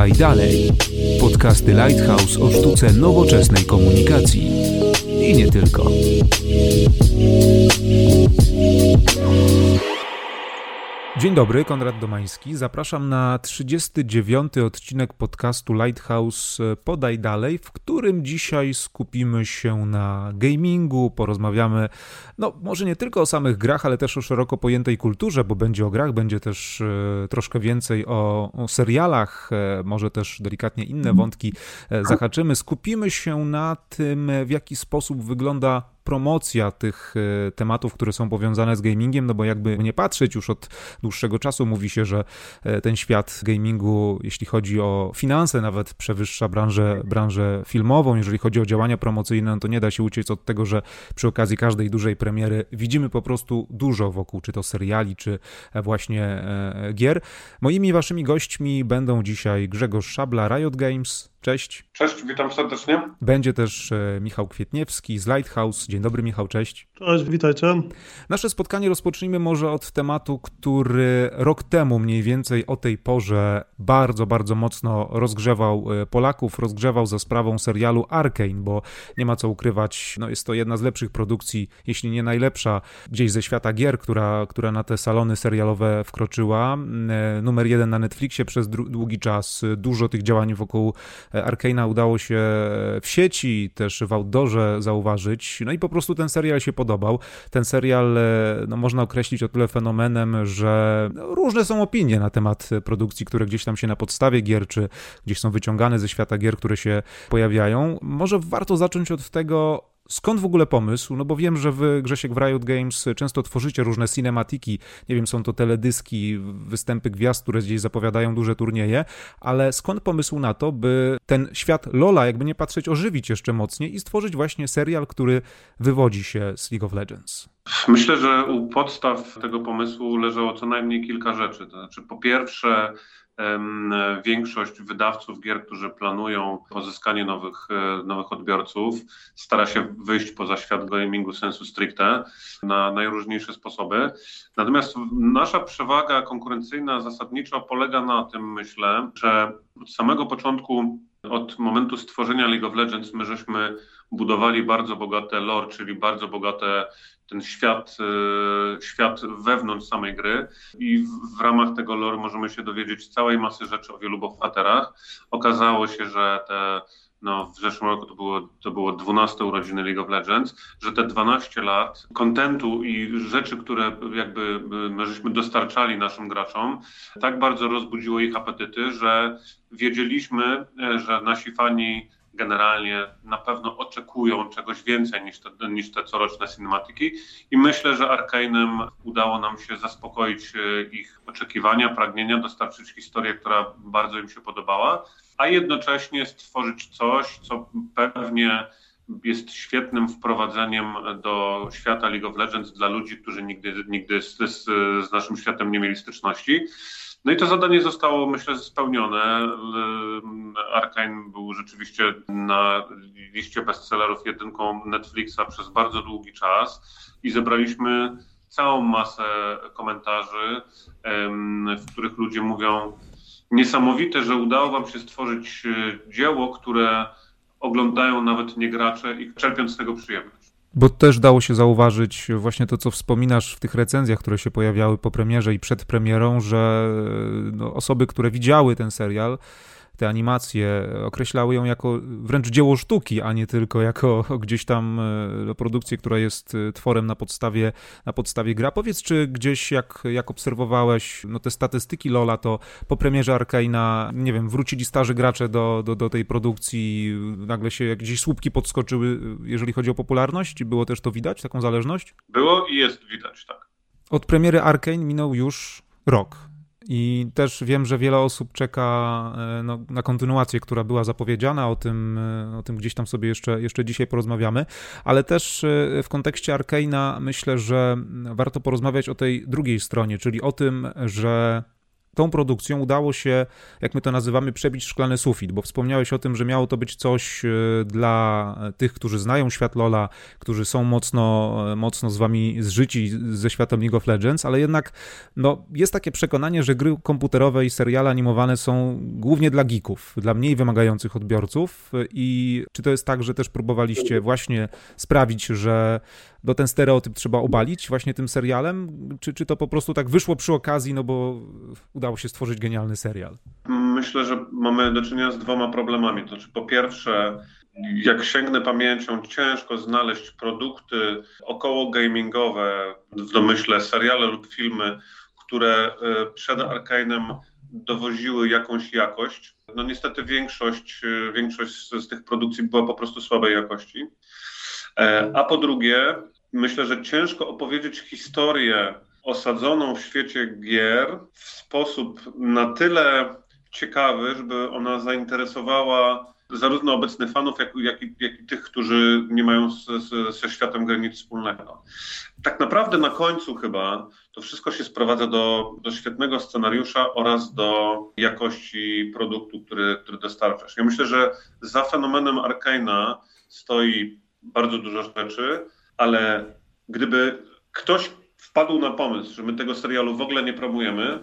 Podaj dalej. Podcasty Lighthouse o sztuce nowoczesnej komunikacji. I nie tylko. Dzień dobry, Konrad Domański. Zapraszam na 39. odcinek podcastu Lighthouse e, Podaj Dalej, w którym dzisiaj skupimy się na gamingu, porozmawiamy, no może nie tylko o samych grach, ale też o szeroko pojętej kulturze, bo będzie o grach, będzie też e, troszkę więcej o, o serialach, e, może też delikatnie inne wątki zahaczymy. Skupimy się na tym, w jaki sposób wygląda promocja tych e, tematów, które są powiązane z gamingiem, no bo jakby nie patrzeć, już od dłuższego czasu mówi się, że e, ten świat gamingu, jeśli chodzi o finanse, nawet przewyższa branżę, branżę filmową. Jeżeli chodzi o działania promocyjne, no to nie da się uciec od tego, że przy okazji każdej dużej premiery widzimy po prostu dużo wokół, czy to seriali, czy właśnie e, gier. Moimi waszymi gośćmi będą dzisiaj Grzegorz Szabla, Riot Games, Cześć. Cześć, witam serdecznie. Będzie też e, Michał Kwietniewski z Lighthouse. Dzień dobry, Michał, cześć. Cześć, witajcie. Nasze spotkanie rozpocznijmy może od tematu, który rok temu mniej więcej o tej porze bardzo, bardzo mocno rozgrzewał e, Polaków, rozgrzewał za sprawą serialu Arkane, bo nie ma co ukrywać, no jest to jedna z lepszych produkcji, jeśli nie najlepsza, gdzieś ze świata gier, która, która na te salony serialowe wkroczyła. E, numer jeden na Netflixie przez długi czas, dużo tych działań wokół Arkana udało się w sieci, też w outdoorze zauważyć. No i po prostu ten serial się podobał. Ten serial e, no, można określić o tyle fenomenem, że różne są opinie na temat produkcji, które gdzieś tam się na podstawie gier, czy gdzieś są wyciągane ze świata gier, które się pojawiają. Może warto zacząć od tego, Skąd w ogóle pomysł? No bo wiem, że wy, Grzesiek, w Riot Games często tworzycie różne cinematiki, nie wiem, są to teledyski, występy gwiazd, które gdzieś zapowiadają duże turnieje, ale skąd pomysł na to, by ten świat Lola, jakby nie patrzeć, ożywić jeszcze mocniej i stworzyć właśnie serial, który wywodzi się z League of Legends? Myślę, że u podstaw tego pomysłu leżało co najmniej kilka rzeczy. To znaczy, po pierwsze, Większość wydawców gier, którzy planują pozyskanie nowych, e, nowych odbiorców, stara się wyjść poza świat gamingu sensu stricte na najróżniejsze sposoby. Natomiast nasza przewaga konkurencyjna zasadniczo polega na tym, myślę, że od samego początku, od momentu stworzenia League of Legends, my żeśmy budowali bardzo bogate lore, czyli bardzo bogate ten świat, e, świat wewnątrz samej gry i w, ramach tego lore możemy się dowiedzieć całej masy rzeczy o wielu bohaterach. Okazało się, że te no, w zeszłym roku to było, to było 12 urodziny League of Legends, że te 12 lat kontentu i rzeczy, które jakby my żeśmy dostarczali naszym graczom, tak bardzo rozbudziło ich apetyty, że wiedzieliśmy, e, że nasi fani generalnie na pewno oczekują czegoś więcej niż te, niż te coroczne cinematyki i myślę, że Arkane'em udało nam się zaspokoić e, ich oczekiwania, pragnienia, dostarczyć historię, która bardzo im się podobała, a jednocześnie stworzyć coś, co pewnie jest świetnym wprowadzeniem do świata League of Legends dla ludzi, którzy nigdy, nigdy z, z, z naszym światem nie mieli styczności. No i to zadanie zostało, myślę, spełnione. Arkane był rzeczywiście na liście bestsellerów jedynką Netflixa przez bardzo długi czas i zebraliśmy całą masę komentarzy, w których ludzie mówią niesamowite, że udało wam się stworzyć e, dzieło, które oglądają nawet niegracze i czerpią z tego przyjemność. Bo też dało się zauważyć właśnie to, co wspominasz w tych recenzjach, które się pojawiały po premierze i przed premierą, że no, osoby, które widziały ten serial, te animacje, określały ją jako wręcz dzieło sztuki, a nie tylko jako gdzieś tam e, produkcję, która jest e, tworem na podstawie, na podstawie gra. Powiedz, czy gdzieś jak, jak obserwowałeś no, te statystyki Lola, to po premierze Arkane'a, nie wiem, wrócili starzy gracze do, do, do tej produkcji, nagle się jakieś słupki podskoczyły, jeżeli chodzi o popularność? Było też to widać, taką zależność? Było i jest widać, tak. Od premiery Arkane minął już rok. I też wiem, że wiele osób czeka e, no, na kontynuację, która była zapowiedziana, o tym, e, o tym gdzieś tam sobie jeszcze, jeszcze dzisiaj porozmawiamy, ale też e, w kontekście Arkeina myślę, że warto porozmawiać o tej drugiej stronie, czyli o tym, że tą produkcją udało się, jak my to nazywamy, przebić szklany sufit, bo wspomniałeś o tym, że miało to być coś e, dla tych, którzy znają świat Lola, którzy są mocno, e, mocno z wami zżyci ze światem League of Legends, ale jednak no, jest takie przekonanie, że gry komputerowe i seriale animowane są głównie dla geeków, dla mniej wymagających odbiorców. I czy to jest tak, że też próbowaliście właśnie sprawić, że do ten stereotyp trzeba obalić właśnie tym serialem, czy, czy to po prostu tak wyszło przy okazji, no bo udało się stworzyć genialny serial? Myślę, że mamy do czynienia z dwoma problemami. To znaczy, po pierwsze, jak sięgnę pamięcią, ciężko znaleźć produkty około gamingowe, w domyśle seriale lub filmy, które e, przed Arkane'em dowoziły jakąś jakość. No niestety większość, e, większość z, z tych produkcji była po prostu słabej jakości. E, a po drugie, myślę, że ciężko opowiedzieć historię osadzoną w świecie gier w sposób na tyle ciekawy, żeby ona zainteresowała zarówno obecnych fanów, jak, jak, i, jak i tych, którzy nie mają ze światem gier nic wspólnego. Tak naprawdę na końcu chyba to wszystko się sprowadza do, do świetnego scenariusza oraz do jakości produktu, który, który dostarczasz. Ja myślę, że za fenomenem Arkane'a stoi bardzo dużo rzeczy, ale gdyby ktoś wpadł na pomysł, że my tego serialu w ogóle nie promujemy,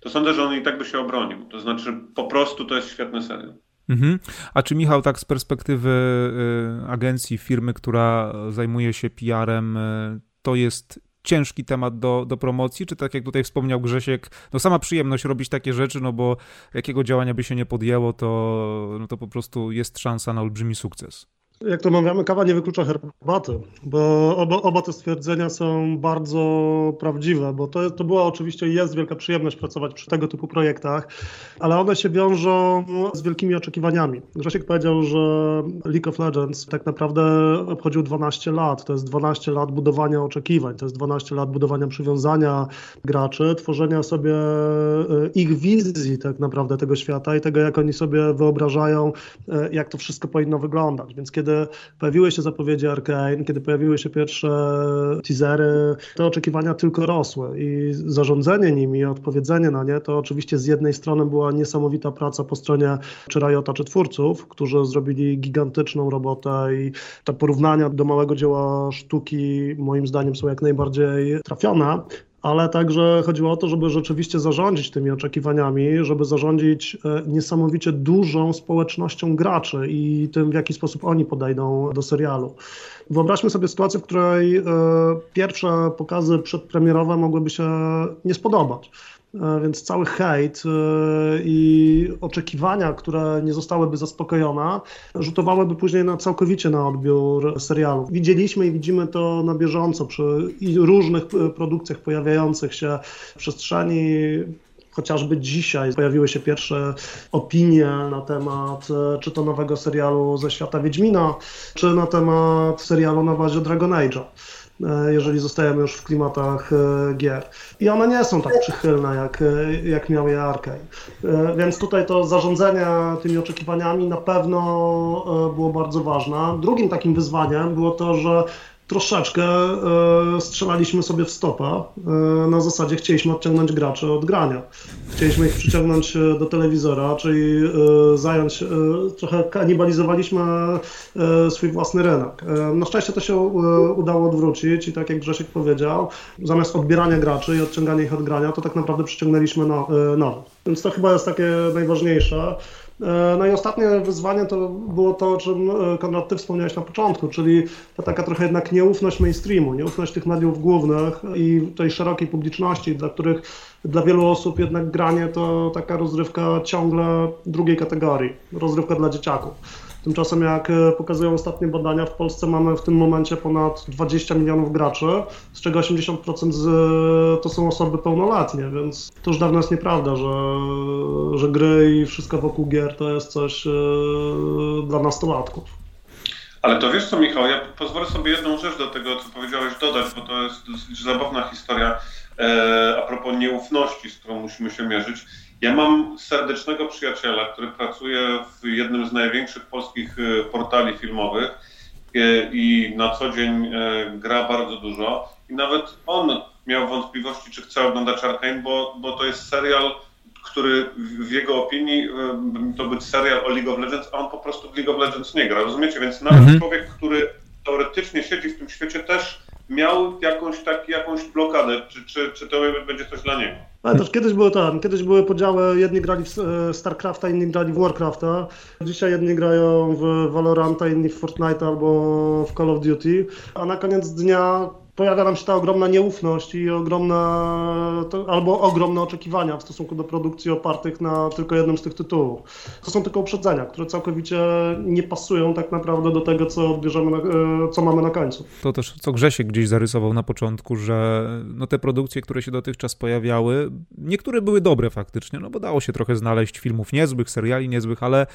to sądzę, że on i tak by się obronił. To znaczy, po prostu to jest świetny serial. Mhm. A czy Michał, tak z perspektywy y, agencji, firmy, która zajmuje się PR-em, y, to jest ciężki temat do, do promocji, czy tak jak tutaj wspomniał Grzesiek, no sama przyjemność robić takie rzeczy, no bo jakiego działania by się nie podjęło, to, no to po prostu jest szansa na olbrzymi sukces jak to mawiamy, kawa nie wyklucza herbaty, bo oba, oba te stwierdzenia są bardzo prawdziwe, bo to, to była oczywiście i jest wielka przyjemność pracować przy tego typu projektach, ale one się wiążą z wielkimi oczekiwaniami. Grzesiek powiedział, że League of Legends tak naprawdę obchodził 12 lat. To jest 12 lat budowania oczekiwań, to jest 12 lat budowania przywiązania graczy, tworzenia sobie e, ich wizji tak naprawdę tego świata i tego, jak oni sobie wyobrażają, e, jak to wszystko powinno wyglądać. Więc kiedy kiedy pojawiły się zapowiedzi Arkane, kiedy pojawiły się pierwsze teasery, te oczekiwania tylko rosły i zarządzanie nimi, odpowiedzenie na nie, to oczywiście z jednej strony była niesamowita praca po stronie czy Riota, czy twórców, którzy zrobili gigantyczną robotę i te porównania do małego dzieła sztuki moim zdaniem są jak najbardziej trafione, ale także chodziło o to, żeby rzeczywiście zarządzić tymi oczekiwaniami, żeby zarządzić e, niesamowicie dużą społecznością graczy i tym, w jaki sposób oni podejdą do serialu. Wyobraźmy sobie sytuację, w której e, pierwsze pokazy przedpremierowe mogłyby się nie spodobać. E, więc cały hejt e, i oczekiwania, które nie zostałyby zaspokojone, rzutowałyby później na całkowicie na odbiór serialu. Widzieliśmy i widzimy to na bieżąco przy różnych e, produkcjach pojawiających się w przestrzeni chociażby dzisiaj pojawiły się pierwsze opinie na temat czy to nowego serialu ze świata Wiedźmina, czy na temat serialu na bazie Dragon Age'a. E, jeżeli zostajemy już w klimatach e, gier. I one nie są tak przychylne, jak, e, jak miał je Arkane. Więc tutaj to zarządzanie tymi oczekiwaniami na pewno było bardzo ważne. Drugim takim wyzwaniem było to, że troszeczkę e, strzelaliśmy sobie w stopa. E, na zasadzie chcieliśmy odciągnąć graczy od grania. Chcieliśmy ich przyciągnąć e, do telewizora, czyli zająć, trochę kanibalizowaliśmy swój własny rynek. Na szczęście to się udało odwrócić i tak jak Grzesiek powiedział, zamiast odbierania graczy i odciągania ich od grania, to tak naprawdę przyciągnęliśmy nowych. Więc to chyba jest takie najważniejsze. E, no i ostatnie wyzwanie to było to, o czym e, Konrad, ty wspomniałeś na początku, czyli ta taka trochę jednak nieufność mainstreamu, nieufność tych mediów głównych i tej szerokiej publiczności, dla których dla wielu osób jednak granie to taka rozrywka ciągle drugiej kategorii, rozrywka dla dzieciaków. Tymczasem jak e, pokazują ostatnie badania, w Polsce mamy w tym momencie ponad 20 milionów graczy, z czego 80% z, to są osoby pełnoletnie, więc to już dawno jest nieprawda, że, że gry i wszystko wokół gier to jest coś e, dla nastolatków. Ale to wiesz co, Michał, ja pozwolę sobie jedną rzecz do tego, co powiedziałeś, dodać, bo to jest dosyć zabawna historia e, a propos nieufności, z którą musimy się mierzyć. Ja mam serdecznego przyjaciela, który pracuje w jednym z największych polskich e, portali filmowych e, i na co dzień e, gra bardzo dużo. I nawet on miał wątpliwości, czy chce oglądać Arkane, bo, bo to jest serial, który w jego opinii to być serial o League of Legends, a on po prostu w League of Legends nie gra, rozumiecie? Więc nawet mhm. człowiek, który teoretycznie siedzi w tym świecie, też miał jakąś, tak, jakąś blokadę, czy, czy, czy to będzie coś dla niego. Ale też kiedyś były tam, kiedyś były podziały, jedni grali w e, StarCrafta, inni grali w Warcrafta. Dzisiaj jedni grają w Valoranta, inni w Fortnite albo w Call of Duty. A na koniec dnia pojawia nam się ta ogromna nieufność i ogromna, to, albo ogromne oczekiwania w stosunku do produkcji opartych na tylko jednym z tych tytułów. To są tylko uprzedzenia, które całkowicie nie pasują tak naprawdę do tego, co odbierzemy, na, e, co mamy na końcu. To też, co Grzesiek gdzieś zarysował na początku, że no te produkcje, które się dotychczas pojawiały, niektóre były dobre faktycznie, no bo dało się trochę znaleźć filmów niezłych, seriali niezłych, ale,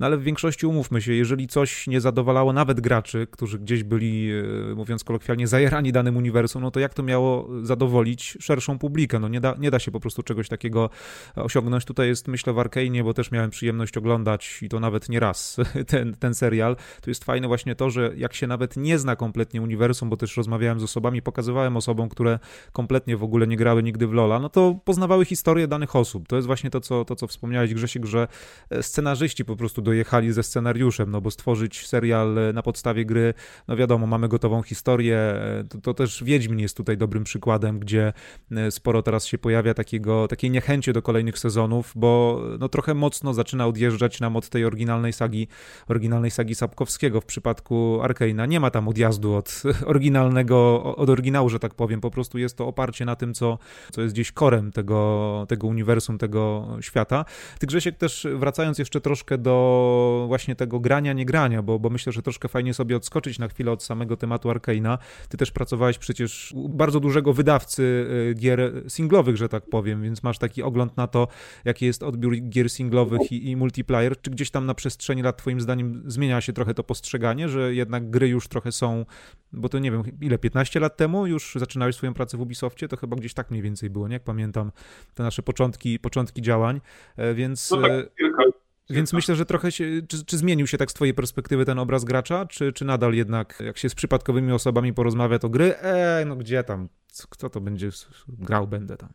no ale w większości umówmy się, jeżeli coś nie zadowalało nawet graczy, którzy gdzieś byli, e, mówiąc kolokwialnie, zajerani danym danym uniwersum, no to jak to miało zadowolić szerszą publikę? No nie da, nie da się po prostu czegoś takiego osiągnąć. Tutaj jest, myślę, w Arkane, bo też miałem przyjemność oglądać i to nawet nie raz ten, ten serial. Tu jest fajne właśnie to, że jak się nawet nie zna kompletnie uniwersum, bo też rozmawiałem z osobami, pokazywałem osobom, które kompletnie w ogóle nie grały nigdy w Lola, no to poznawały historię danych osób. To jest właśnie to, co, to, co wspomniałeś, Grzesiek, że e, scenarzyści po prostu dojechali ze scenariuszem, no bo stworzyć serial na podstawie gry, no wiadomo, mamy gotową historię, e, to, to też Wiedźmin jest tutaj dobrym przykładem, gdzie e, sporo teraz się pojawia takiego, takiej niechęci do kolejnych sezonów, bo no trochę mocno zaczyna odjeżdżać nam od tej oryginalnej sagi, oryginalnej sagi Sapkowskiego w przypadku Arkeina. Nie ma tam odjazdu od oryginalnego, od oryginału, że tak powiem, po prostu jest to oparcie na tym, co, co jest gdzieś korem tego, tego uniwersum, tego świata. Ty Grzesiek też wracając jeszcze troszkę do właśnie tego grania, nie grania, bo, bo myślę, że troszkę fajnie sobie odskoczyć na chwilę od samego tematu Arkeina. Ty też pracowałeś przecież bardzo dużego wydawcy y, gier singlowych, że tak powiem, więc masz taki ogląd na to, jaki jest odbiór gier singlowych i, i multiplayer. Czy gdzieś tam na przestrzeni lat twoim zdaniem zmienia się trochę to postrzeganie, że jednak gry już trochę są, bo to nie wiem, ile, 15 lat temu już zaczynałeś swoją pracę w Ubisoftie, to chyba gdzieś tak mniej więcej było, nie? Jak pamiętam te nasze początki, początki działań, e, więc... No tak, e, kilka więc myślę, że trochę się, czy, czy, zmienił się tak z twojej perspektywy ten obraz gracza, czy, czy nadal jednak, jak się z przypadkowymi osobami porozmawia, to gry, eee, no gdzie tam, kto to będzie grał, będę tam.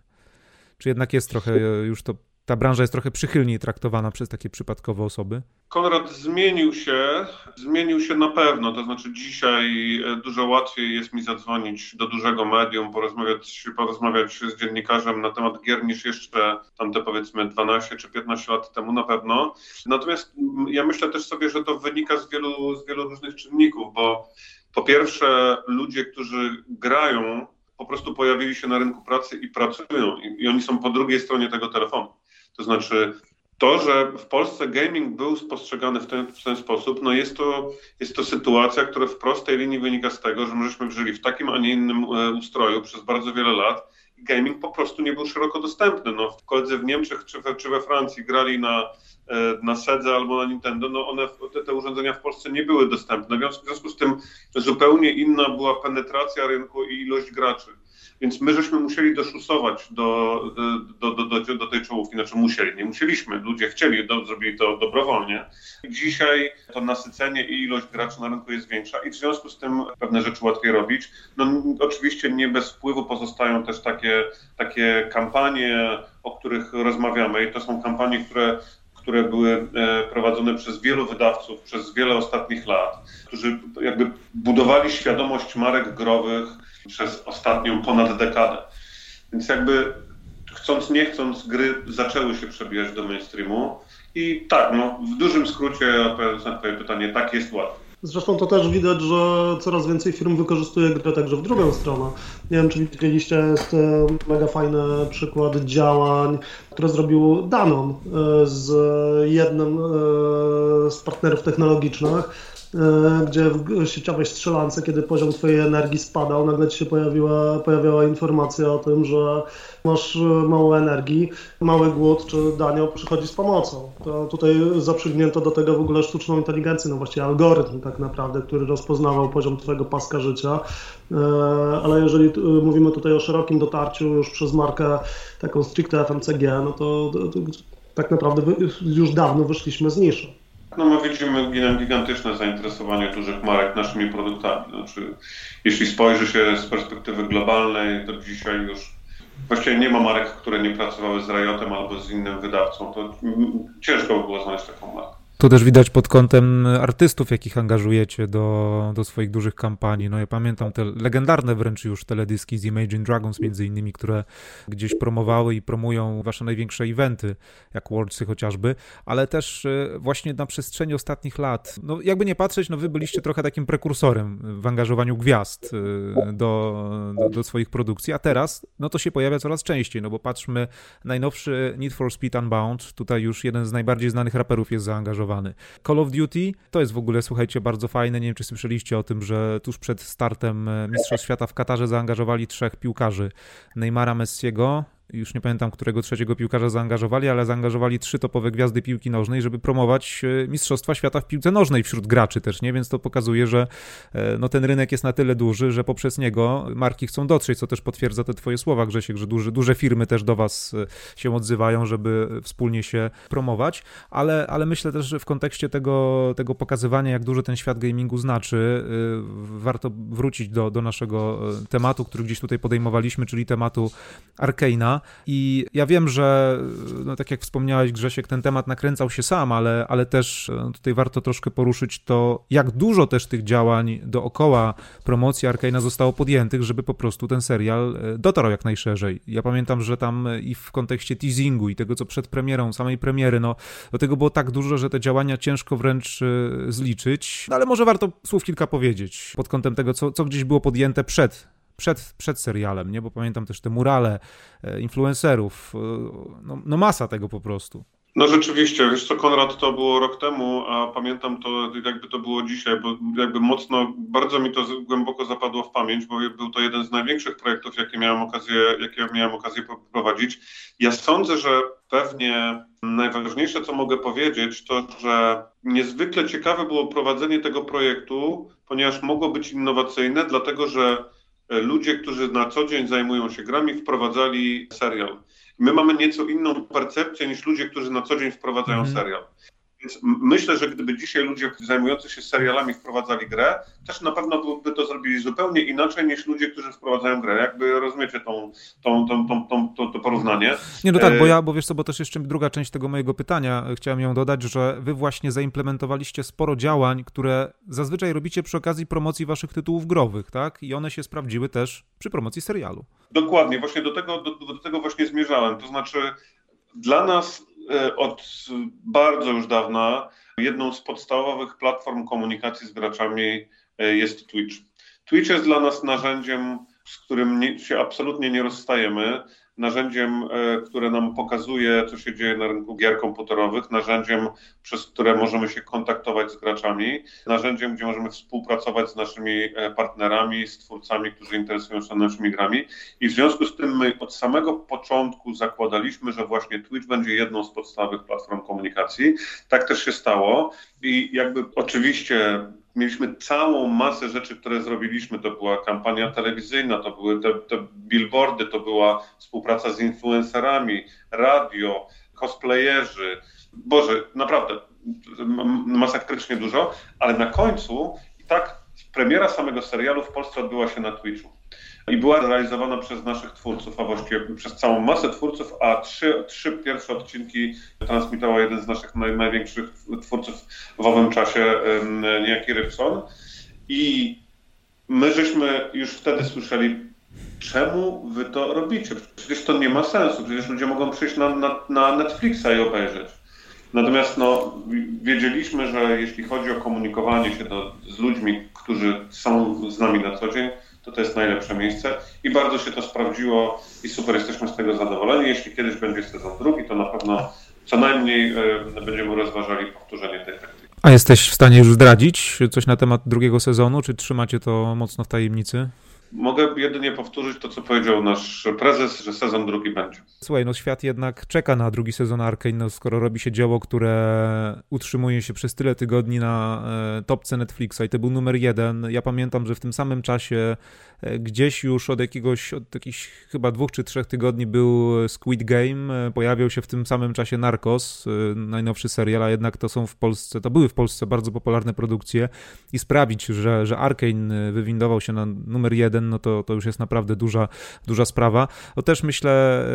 Czy jednak jest trochę już to ta branża jest trochę przychylniej traktowana przez takie przypadkowe osoby? Konrad zmienił się, zmienił się na pewno. To znaczy, dzisiaj e, dużo łatwiej jest mi zadzwonić do dużego medium, porozmawiać, porozmawiać z dziennikarzem na temat gier niż jeszcze tamte powiedzmy 12 czy 15 lat temu na pewno. Natomiast ja myślę też sobie, że to wynika z wielu, z wielu różnych czynników, bo po pierwsze, ludzie, którzy grają, po prostu pojawili się na rynku pracy i pracują, i, i oni są po drugiej stronie tego telefonu. To znaczy, to, że w Polsce gaming był spostrzegany w ten, w ten, sposób, no jest to, jest to sytuacja, która w prostej linii wynika z tego, że my żeśmy żyli w takim, a nie innym e, ustroju przez bardzo wiele lat i gaming po prostu nie był szeroko dostępny. No, w koledzy w Niemczech czy we, czy we Francji grali na, e, na Sedze albo na Nintendo, no one, te, te urządzenia w Polsce nie były dostępne. W związku z tym zupełnie inna była penetracja rynku i ilość graczy. Więc my żeśmy musieli doszusować do, do, do, do, tej czołówki, znaczy musieli, nie musieliśmy, ludzie chcieli, do, zrobili to dobrowolnie. Dzisiaj to nasycenie i ilość graczy na rynku jest większa i w związku z tym pewne rzeczy łatwiej robić. No oczywiście nie bez wpływu pozostają też takie, takie kampanie, o których rozmawiamy i to są kampanie, które które były e, prowadzone przez wielu wydawców przez wiele ostatnich lat, którzy jakby budowali świadomość marek growych przez ostatnią ponad dekadę. Więc jakby chcąc nie chcąc gry zaczęły się przebijać do mainstreamu i tak, no w dużym skrócie odpowiadając na twoje pytanie, tak jest łatwo. Zresztą to też widać, że coraz więcej firm wykorzystuje grę także w drugą stronę. Nie wiem, czy widzieliście, jest e, mega fajny przykład działań, które zrobił Danon e, z jednym e, z partnerów technologicznych gdzie w sieciowej strzelance, kiedy poziom twojej energii spadał, nagle ci się pojawiła, pojawiała informacja o tym, że masz e, mało energii, mały głód czy danio przychodzi z pomocą. To tutaj zaprzygnięto do tego w ogóle sztuczną inteligencję, no właściwie algorytm tak naprawdę, który rozpoznawał poziom twojego paska życia. E, ale jeżeli mówimy tutaj o szerokim dotarciu już przez markę taką stricte FMCG, no to, to, to tak naprawdę już dawno wyszliśmy z niszy. No my widzimy gigantyczne zainteresowanie dużych marek naszymi produktami. Znaczy, jeśli spojrzy się z perspektywy globalnej, to dzisiaj już Właściwie nie ma marek, które nie pracowały z Riotem albo z innym wydawcą. To ciężko by było znaleźć taką markę. To też widać pod kątem artystów, jakich angażujecie do, do swoich dużych kampanii. No ja pamiętam te legendarne wręcz już teledyski z Imagine Dragons między innymi, które gdzieś promowały i promują wasze największe eventy, jak Worldsy chociażby, ale też e, właśnie na przestrzeni ostatnich lat, no jakby nie patrzeć, no wy byliście trochę takim prekursorem w angażowaniu gwiazd e, do, do, do swoich produkcji, a teraz no to się pojawia coraz częściej, no bo patrzmy, najnowszy Need for Speed Unbound, tutaj już jeden z najbardziej znanych raperów jest zaangażowany Call of Duty to jest w ogóle, słuchajcie, bardzo fajne. Nie wiem, czy słyszeliście o tym, że tuż przed startem e, Mistrzostw Świata w Katarze zaangażowali trzech piłkarzy. Neymara Messiego, już nie pamiętam, którego trzeciego piłkarza zaangażowali, ale zaangażowali trzy topowe gwiazdy piłki nożnej, żeby promować e, Mistrzostwa Świata w piłce nożnej wśród graczy też, nie? Więc to pokazuje, że e, no, ten rynek jest na tyle duży, że poprzez niego marki chcą dotrzeć, co też potwierdza te twoje słowa, Grzesiek, że duże, duże firmy też do was e, się odzywają, żeby wspólnie się promować, ale, ale myślę też, że w kontekście tego, tego pokazywania, jak dużo ten świat gamingu znaczy, warto wrócić do, do naszego tematu, który gdzieś tutaj podejmowaliśmy, czyli tematu I ja wiem, że no, tak jak wspomniałeś, Grzesiek, ten temat nakręcał się sam, ale, ale też no, tutaj warto troszkę poruszyć to, jak dużo też tych działań dookoła promocji Arkana zostało podjętych, żeby po prostu ten serial e, dotarł jak najszerzej. Ja pamiętam, że tam i w kontekście teasingu i tego, co przed premierą, samej premiery, no do tego było tak dużo, że te działania ciężko wręcz e, zliczyć, no, ale może warto słów kilka powiedzieć pod kątem tego, co, co gdzieś było podjęte przed przed, przed serialem, nie? Bo pamiętam też te murale e, influencerów, e, no, no masa tego po prostu. No rzeczywiście, wiesz co, Konrad, to było rok temu, a pamiętam to jakby to było dzisiaj, bo jakby mocno, bardzo mi to głęboko zapadło w pamięć, bo był to jeden z największych projektów, jakie miałem okazję, jakie miałem okazję poprowadzić. Ja sądzę, że pewnie najważniejsze, co mogę powiedzieć, to, że niezwykle ciekawe było prowadzenie tego projektu, ponieważ mogło być innowacyjne, dlatego że ludzie, którzy na co dzień zajmują się grami, wprowadzali serial. My mamy nieco inną percepcję niż ludzie, którzy na co dzień wprowadzają mm. serial. Więc myślę, że gdyby dzisiaj ludzie zajmujący się serialami wprowadzali grę, też na pewno by to zrobili zupełnie inaczej niż ludzie, którzy wprowadzają grę. Jakby rozumiecie tą, tą, tą, tą, tą, to, to porównanie. Nie, no tak, bo e, ja, bo wiesz co, bo też jeszcze druga część tego mojego pytania, e, chciałem ją dodać, że wy właśnie zaimplementowaliście sporo działań, które zazwyczaj robicie przy okazji promocji waszych tytułów growych, tak? I one się sprawdziły też przy promocji serialu. Dokładnie, właśnie do tego, do, do tego właśnie zmierzałem. To znaczy, dla nas od bardzo już dawna jedną z podstawowych platform komunikacji z graczami e, jest Twitch. Twitch jest dla nas narzędziem, z którym się absolutnie nie rozstajemy narzędziem, e, które nam pokazuje, co się dzieje na rynku gier komputerowych, narzędziem, przez które możemy się kontaktować z graczami, narzędziem, gdzie możemy współpracować z naszymi e, partnerami, z twórcami, którzy interesują się naszymi grami. I w związku z tym my od samego początku zakładaliśmy, że właśnie Twitch będzie jedną z podstawowych platform komunikacji. Tak też się stało. I jakby oczywiście mieliśmy całą masę rzeczy, które zrobiliśmy. To była kampania telewizyjna, to były te, te billboardy, to była współpraca z influencerami, radio, cosplayerzy. Boże, naprawdę masakrycznie dużo, ale na końcu i tak premiera samego serialu w Polsce odbyła się na Twitchu i była realizowana przez naszych twórców, a właściwie przez całą masę twórców, a trzy, trzy pierwsze odcinki transmitował jeden z naszych naj, największych twórców w owym czasie, niejaki Rybson. I my żeśmy już wtedy słyszeli, czemu wy to robicie? Przecież to nie ma sensu, przecież ludzie mogą przyjść na, na, na Netflixa i obejrzeć. Natomiast no, wiedzieliśmy, że jeśli chodzi o komunikowanie się do, z ludźmi, którzy są z nami na co dzień, to to jest najlepsze miejsce i bardzo się to sprawdziło i super jesteśmy z tego zadowoleni. Jeśli kiedyś będzie sezon drugi, to na pewno co najmniej e, będziemy rozważali powtórzenie tej taktyki. A jesteś w stanie już zdradzić coś na temat drugiego sezonu, czy trzymacie to mocno w tajemnicy? Mogę jedynie powtórzyć to, co powiedział nasz prezes, że sezon drugi będzie. Słuchaj, no świat jednak czeka na drugi sezon Arkane, no skoro robi się dzieło, które utrzymuje się przez tyle tygodni na e, topce Netflixa i to był numer jeden. Ja pamiętam, że w tym samym czasie e, gdzieś już od jakiegoś, od jakichś chyba dwóch czy trzech tygodni był Squid Game, e, pojawiał się w tym samym czasie Narcos, najnowszy serial, a jednak to są w Polsce, to były w Polsce bardzo popularne produkcje i sprawić, że, że Arkane wywindował się na numer jeden jeden, no to, to już jest naprawdę duża, duża sprawa. To też myślę,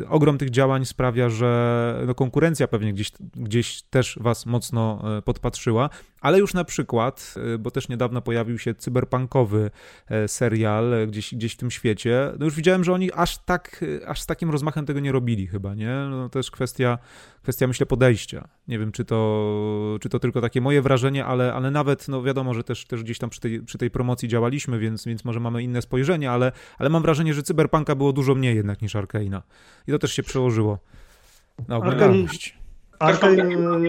yy, ogrom tych działań sprawia, że no, konkurencja pewnie gdzieś, gdzieś też was mocno podpatrzyła, ale już na przykład, bo też niedawno pojawił się cyberpunkowy serial gdzieś, gdzieś w tym świecie, no już widziałem, że oni aż tak, aż z takim rozmachem tego nie robili chyba, nie? No, to jest kwestia, kwestia myślę podejścia. Nie wiem, czy to, czy to tylko takie moje wrażenie, ale, ale nawet, no wiadomo, że też, też gdzieś tam przy tej, przy tej promocji działaliśmy, więc, więc może mamy inne spojrzenie, ale, ale mam wrażenie, że Cyberpunka było dużo mniej jednak niż Arkeina. I to też się przełożyło na oglądalność. Arkane,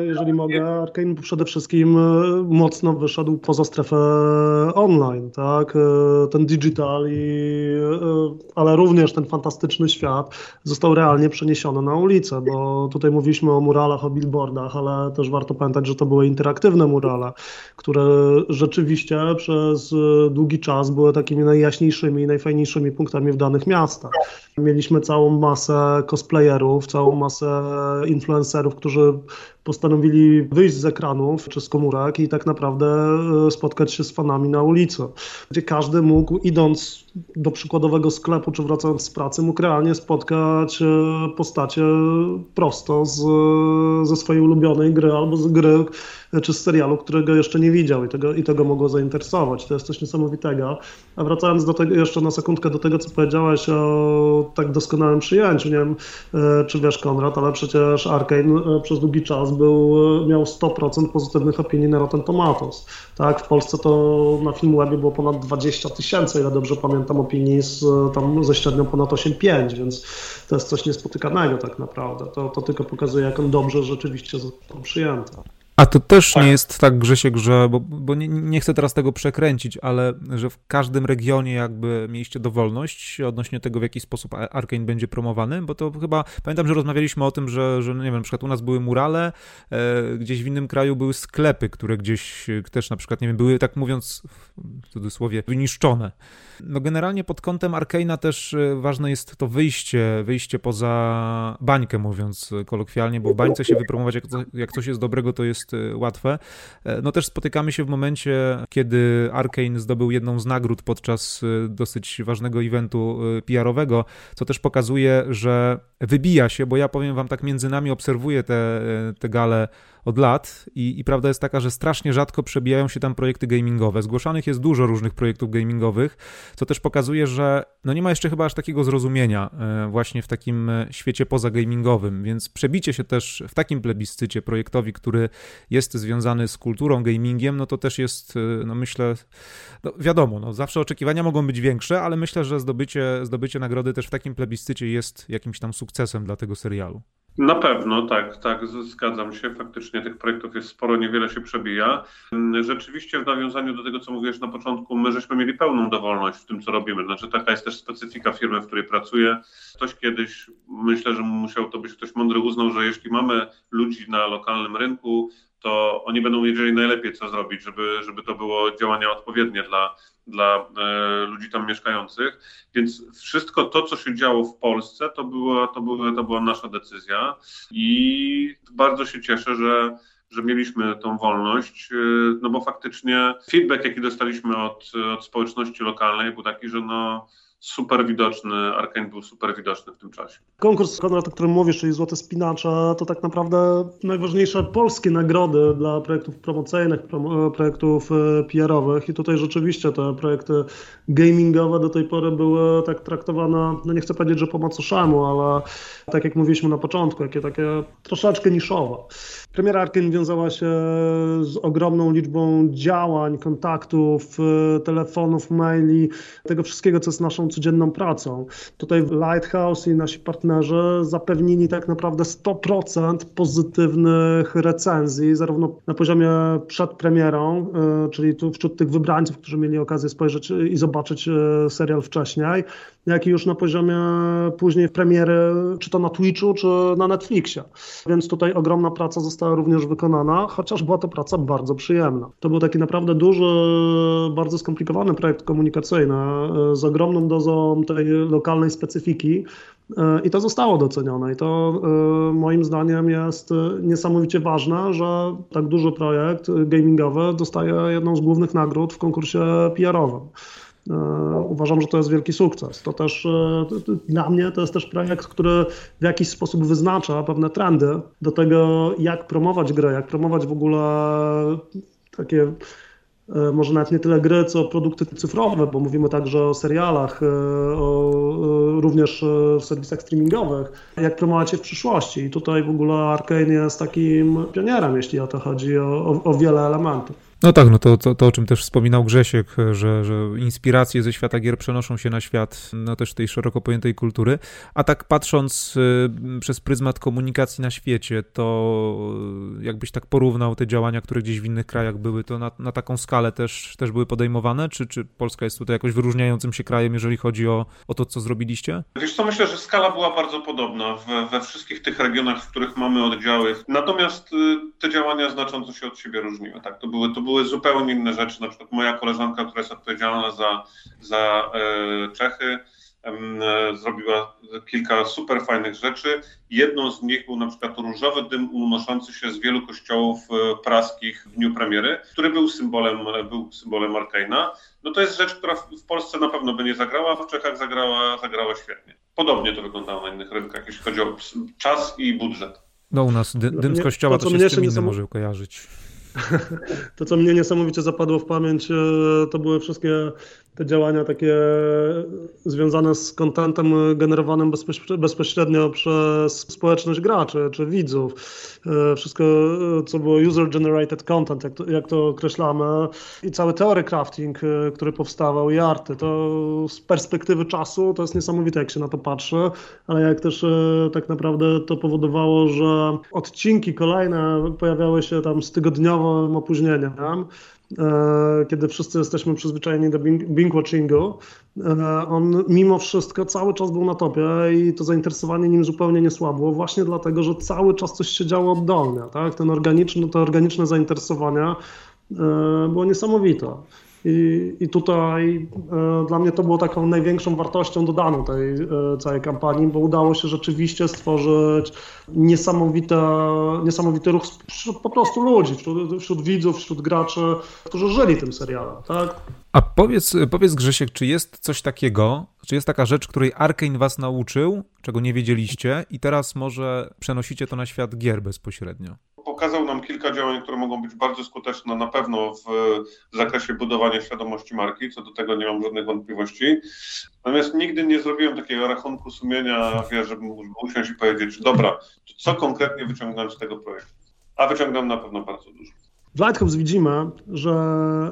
jeżeli mogę, Arkane przede wszystkim e, mocno wyszedł poza strefę online, tak? E, ten digital, i, e, ale również ten fantastyczny świat został realnie przeniesiony na ulicę, bo tutaj mówiliśmy o muralach, o billboardach, ale też warto pamiętać, że to były interaktywne murale, które rzeczywiście przez długi czas były takimi najjaśniejszymi, najfajniejszymi punktami w danych miastach. Mieliśmy całą masę cosplayerów, całą masę influencerów, którzy że postanowili wyjść z ekranów czy z komórek i tak naprawdę e, spotkać się z fanami na ulicy, gdzie każdy mógł, idąc do przykładowego sklepu czy wracając z pracy, mógł realnie spotkać e, postacie prosto z, ze swojej ulubionej gry albo z gry czy z serialu, którego jeszcze nie widział i tego, i tego mogło zainteresować. To jest coś niesamowitego. A wracając do tego, jeszcze na sekundkę do tego, co powiedziałeś o tak doskonałym przyjęciu, nie wiem, e, czy wiesz Konrad, ale przecież Arkane przez długi czas był, miał 100% pozytywnych opinii na Rotten Tomatoes. Tak, w Polsce to na Filmwebie było ponad 20 tysięcy, ile dobrze pamiętam, opinii z, tam ze średnią ponad 8,5, więc to jest coś niespotykanego tak naprawdę. To, to tylko pokazuje, jak on dobrze rzeczywiście został przyjęty. A to też tak. nie jest tak, Grzesiek, że, bo, bo nie, nie, chcę teraz tego przekręcić, ale że w każdym regionie jakby mieliście dowolność odnośnie tego, w jaki sposób Arkane będzie promowany, bo to chyba, pamiętam, że rozmawialiśmy o tym, że, że no nie wiem, na przykład u nas były murale, e, gdzieś w innym kraju były sklepy, które gdzieś też na przykład, nie wiem, były tak mówiąc w cudzysłowie wyniszczone. No generalnie pod kątem Arkeina też e, ważne jest to wyjście, wyjście poza bańkę, mówiąc kolokwialnie, bo w bańce się wypromować, jak, jak coś jest dobrego, to jest e, łatwe. E, no też spotykamy się w momencie, kiedy Arkane zdobył jedną z nagród podczas dosyć ważnego eventu PR-owego, co też pokazuje, że wybija się, bo ja powiem wam tak między nami, obserwuję te, te gale od lat i, i, prawda jest taka, że strasznie rzadko przebijają się tam projekty gamingowe. Zgłaszanych jest dużo różnych projektów gamingowych, co też pokazuje, że no nie ma jeszcze chyba aż takiego zrozumienia e, właśnie w takim e, świecie pozagamingowym, więc przebicie się też w takim plebiscycie projektowi, który jest związany z kulturą, gamingiem, no to też jest, e, no myślę, no wiadomo, no zawsze oczekiwania mogą być większe, ale myślę, że zdobycie, zdobycie nagrody też w takim plebiscycie jest jakimś tam sukcesem dla tego serialu. Na pewno, tak, tak, zgadzam się. Faktycznie tych projektów jest sporo, niewiele się przebija. Rzeczywiście w nawiązaniu do tego, co mówiłeś na początku, my żeśmy mieli pełną dowolność w tym, co robimy. Znaczy taka jest też specyfika firmy, w której pracuję. Ktoś kiedyś, myślę, że musiał to być ktoś mądry, uznał, że jeśli mamy ludzi na lokalnym rynku, to oni będą wiedzieli najlepiej, co zrobić, żeby, żeby to było działania odpowiednie dla, dla e, ludzi tam mieszkających. Więc wszystko to, co się działo w Polsce, to była, to była, to była nasza decyzja i bardzo się cieszę, że że mieliśmy tą wolność, e, no bo faktycznie feedback, jaki dostaliśmy od, od społeczności lokalnej, był taki, że no, super widoczny, Arkane był super widoczny w tym czasie. Konkurs, Konrad, o którym mówisz, czyli Złote Spinacza, to tak naprawdę najważniejsze polskie nagrody dla projektów promocyjnych, projektów e, PR-owych i tutaj rzeczywiście te projekty gamingowe do tej pory były tak traktowane, no nie chcę powiedzieć, że po macoszemu, ale tak jak mówiliśmy na początku, jakie takie troszeczkę niszowe. Premiera Arkane wiązała się z ogromną liczbą działań, kontaktów, e, telefonów, maili, tego wszystkiego, co jest naszą codzienną pracą. Tutaj Lighthouse i nasi partnerzy zapewnili tak naprawdę 100% pozytywnych recenzji, zarówno na poziomie przed premierą, e, czyli tu wśród tych wybrańców, którzy mieli okazję spojrzeć i zobaczyć e, serial wcześniej, jak i już na poziomie później premiery, czy to na Twitchu, czy na Netflixie. Więc tutaj ogromna praca została również wykonana, chociaż była to praca bardzo przyjemna. To był taki naprawdę duży, bardzo skomplikowany projekt komunikacyjny e, z ogromną dozą tej lokalnej specyfiki. E, I to zostało docenione. I to e, moim zdaniem jest niesamowicie ważne, że tak duży projekt gamingowy dostaje jedną z głównych nagród w konkursie PR-owym. Uważam, że to jest wielki sukces. To też dla mnie to jest też projekt, który w jakiś sposób wyznacza pewne trendy do tego, jak promować grę, jak promować w ogóle takie E, może nawet nie tyle gry, co produkty cyfrowe, bo mówimy także o serialach, e, o, e, również w serwisach streamingowych, jak promować je w przyszłości. I tutaj w ogóle Arkane jest takim pionierem, jeśli o to chodzi, o, o, o wiele elementów. No tak, no to, to, to, o czym też wspominał Grzesiek, że, że inspiracje ze świata gier przenoszą się na świat no też tej szeroko pojętej kultury, a tak patrząc y, przez pryzmat komunikacji na świecie, to y, jakbyś tak porównał te działania, które gdzieś w innych krajach były, to na, na taką skalę też, też były podejmowane, czy, czy Polska jest tutaj jakoś wyróżniającym się krajem, jeżeli chodzi o, o to, co zrobiliście? Wiesz co, myślę, że skala była bardzo podobna w, we wszystkich tych regionach, w których mamy oddziały, natomiast y, te działania znacząco się od siebie różniły, tak, to były, to były zupełnie inne rzeczy. Na przykład moja koleżanka, która jest odpowiedzialna za, za e, Czechy, e, zrobiła kilka super fajnych rzeczy. Jedną z nich był na przykład różowy dym unoszący się z wielu kościołów e, praskich w dniu premiery, który był symbolem, był symbolem Arkaina. No to jest rzecz, która w Polsce na pewno by nie zagrała, w Czechach zagrała, zagrała świetnie. Podobnie to wyglądało na innych rynkach, jeśli chodzi o czas i budżet. No u nas dy, dym z kościoła to, to się z czym innym może kojarzyć. To, co mnie niesamowicie zapadło w pamięć, e, to były wszystkie te działania takie związane z kontentem generowanym bezpośrednio przez społeczność graczy czy widzów. E, wszystko, co było user-generated content, jak to, jak to określamy, i cały theory crafting, e, który powstawał, i arty, to z perspektywy czasu to jest niesamowite, jak się na to patrzy, ale jak też tak naprawdę to powodowało, że odcinki kolejne pojawiały się tam z tygodniowym opóźnieniem. E, kiedy wszyscy jesteśmy przyzwyczajeni do binge-watchingu, e, on mimo wszystko cały czas był na topie i to zainteresowanie nim zupełnie nie słabło, właśnie dlatego, że cały czas coś się działo oddolnie. Tak? Ten organiczny, to organiczne zainteresowanie było niesamowite. I, I tutaj e, dla mnie to było taką największą wartością dodaną tej e, całej kampanii, bo udało się rzeczywiście stworzyć niesamowite, niesamowity ruch wśród po prostu ludzi, wśród, wśród widzów, wśród graczy, którzy żyli tym serialem. Tak? A powiedz, powiedz Grzesiek, czy jest coś takiego, czy jest taka rzecz, której Arkane was nauczył, czego nie wiedzieliście i teraz może przenosicie to na świat gier bezpośrednio? Pokazał nam kilka działań, które mogą być bardzo skuteczne na pewno w zakresie budowania świadomości marki, co do tego nie mam żadnych wątpliwości. Natomiast nigdy nie zrobiłem takiego rachunku sumienia, wiesz, żeby usiąść i powiedzieć, dobra, co konkretnie wyciągnąłem z tego projektu. A wyciągam na pewno bardzo dużo. W Lighthouse widzimy, że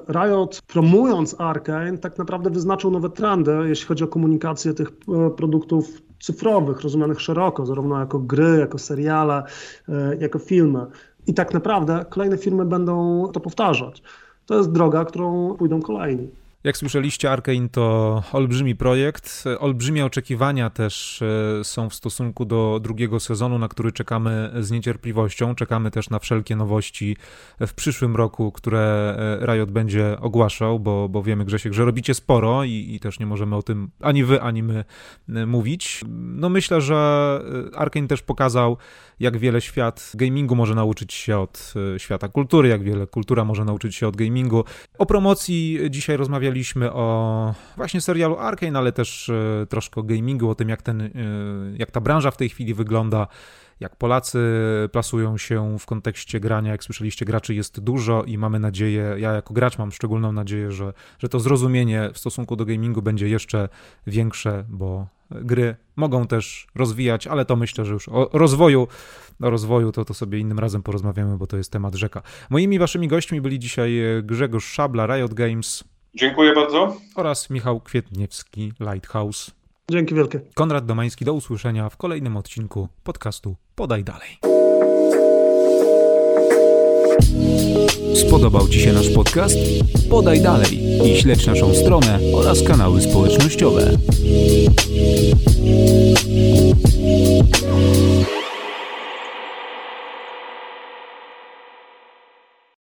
Riot promując Arkane tak naprawdę wyznaczył nowe trendy, jeśli chodzi o komunikację tych e, produktów cyfrowych, rozumianych szeroko, zarówno jako gry, jako seriale, e, jako filmy. I tak naprawdę kolejne firmy będą to powtarzać. To jest droga, którą pójdą kolejni. Jak słyszeliście, Arkane to olbrzymi projekt. Olbrzymie oczekiwania też e, są w stosunku do drugiego sezonu, na który czekamy z niecierpliwością. Czekamy też na wszelkie nowości w przyszłym roku, które e, Riot będzie ogłaszał, bo, bo wiemy, Grzesiek, że robicie sporo i, i też nie możemy o tym ani wy, ani my e, mówić. No myślę, że Arkane też pokazał, jak wiele świat gamingu może nauczyć się od świata kultury, jak wiele kultura może nauczyć się od gamingu. O promocji dzisiaj rozmawialiśmy rozmawialiśmy o właśnie serialu Arkane, ale też e, troszkę o gamingu, o tym jak, ten, e, jak ta branża w tej chwili wygląda, jak Polacy plasują się w kontekście grania. Jak słyszeliście, graczy jest dużo i mamy nadzieję, ja jako gracz mam szczególną nadzieję, że, że to zrozumienie w stosunku do gamingu będzie jeszcze większe, bo gry mogą też rozwijać, ale to myślę, że już o rozwoju, o rozwoju to, to sobie innym razem porozmawiamy, bo to jest temat rzeka. Moimi waszymi gośćmi byli dzisiaj Grzegorz Szabla, Riot Games, Dziękuję bardzo. Oraz Michał Kwietniewski, Lighthouse. Dzięki wielkie. Konrad Domański, do usłyszenia w kolejnym odcinku podcastu Podaj Dalej. Spodobał Ci się nasz podcast? Podaj dalej i śledź naszą stronę oraz kanały społecznościowe.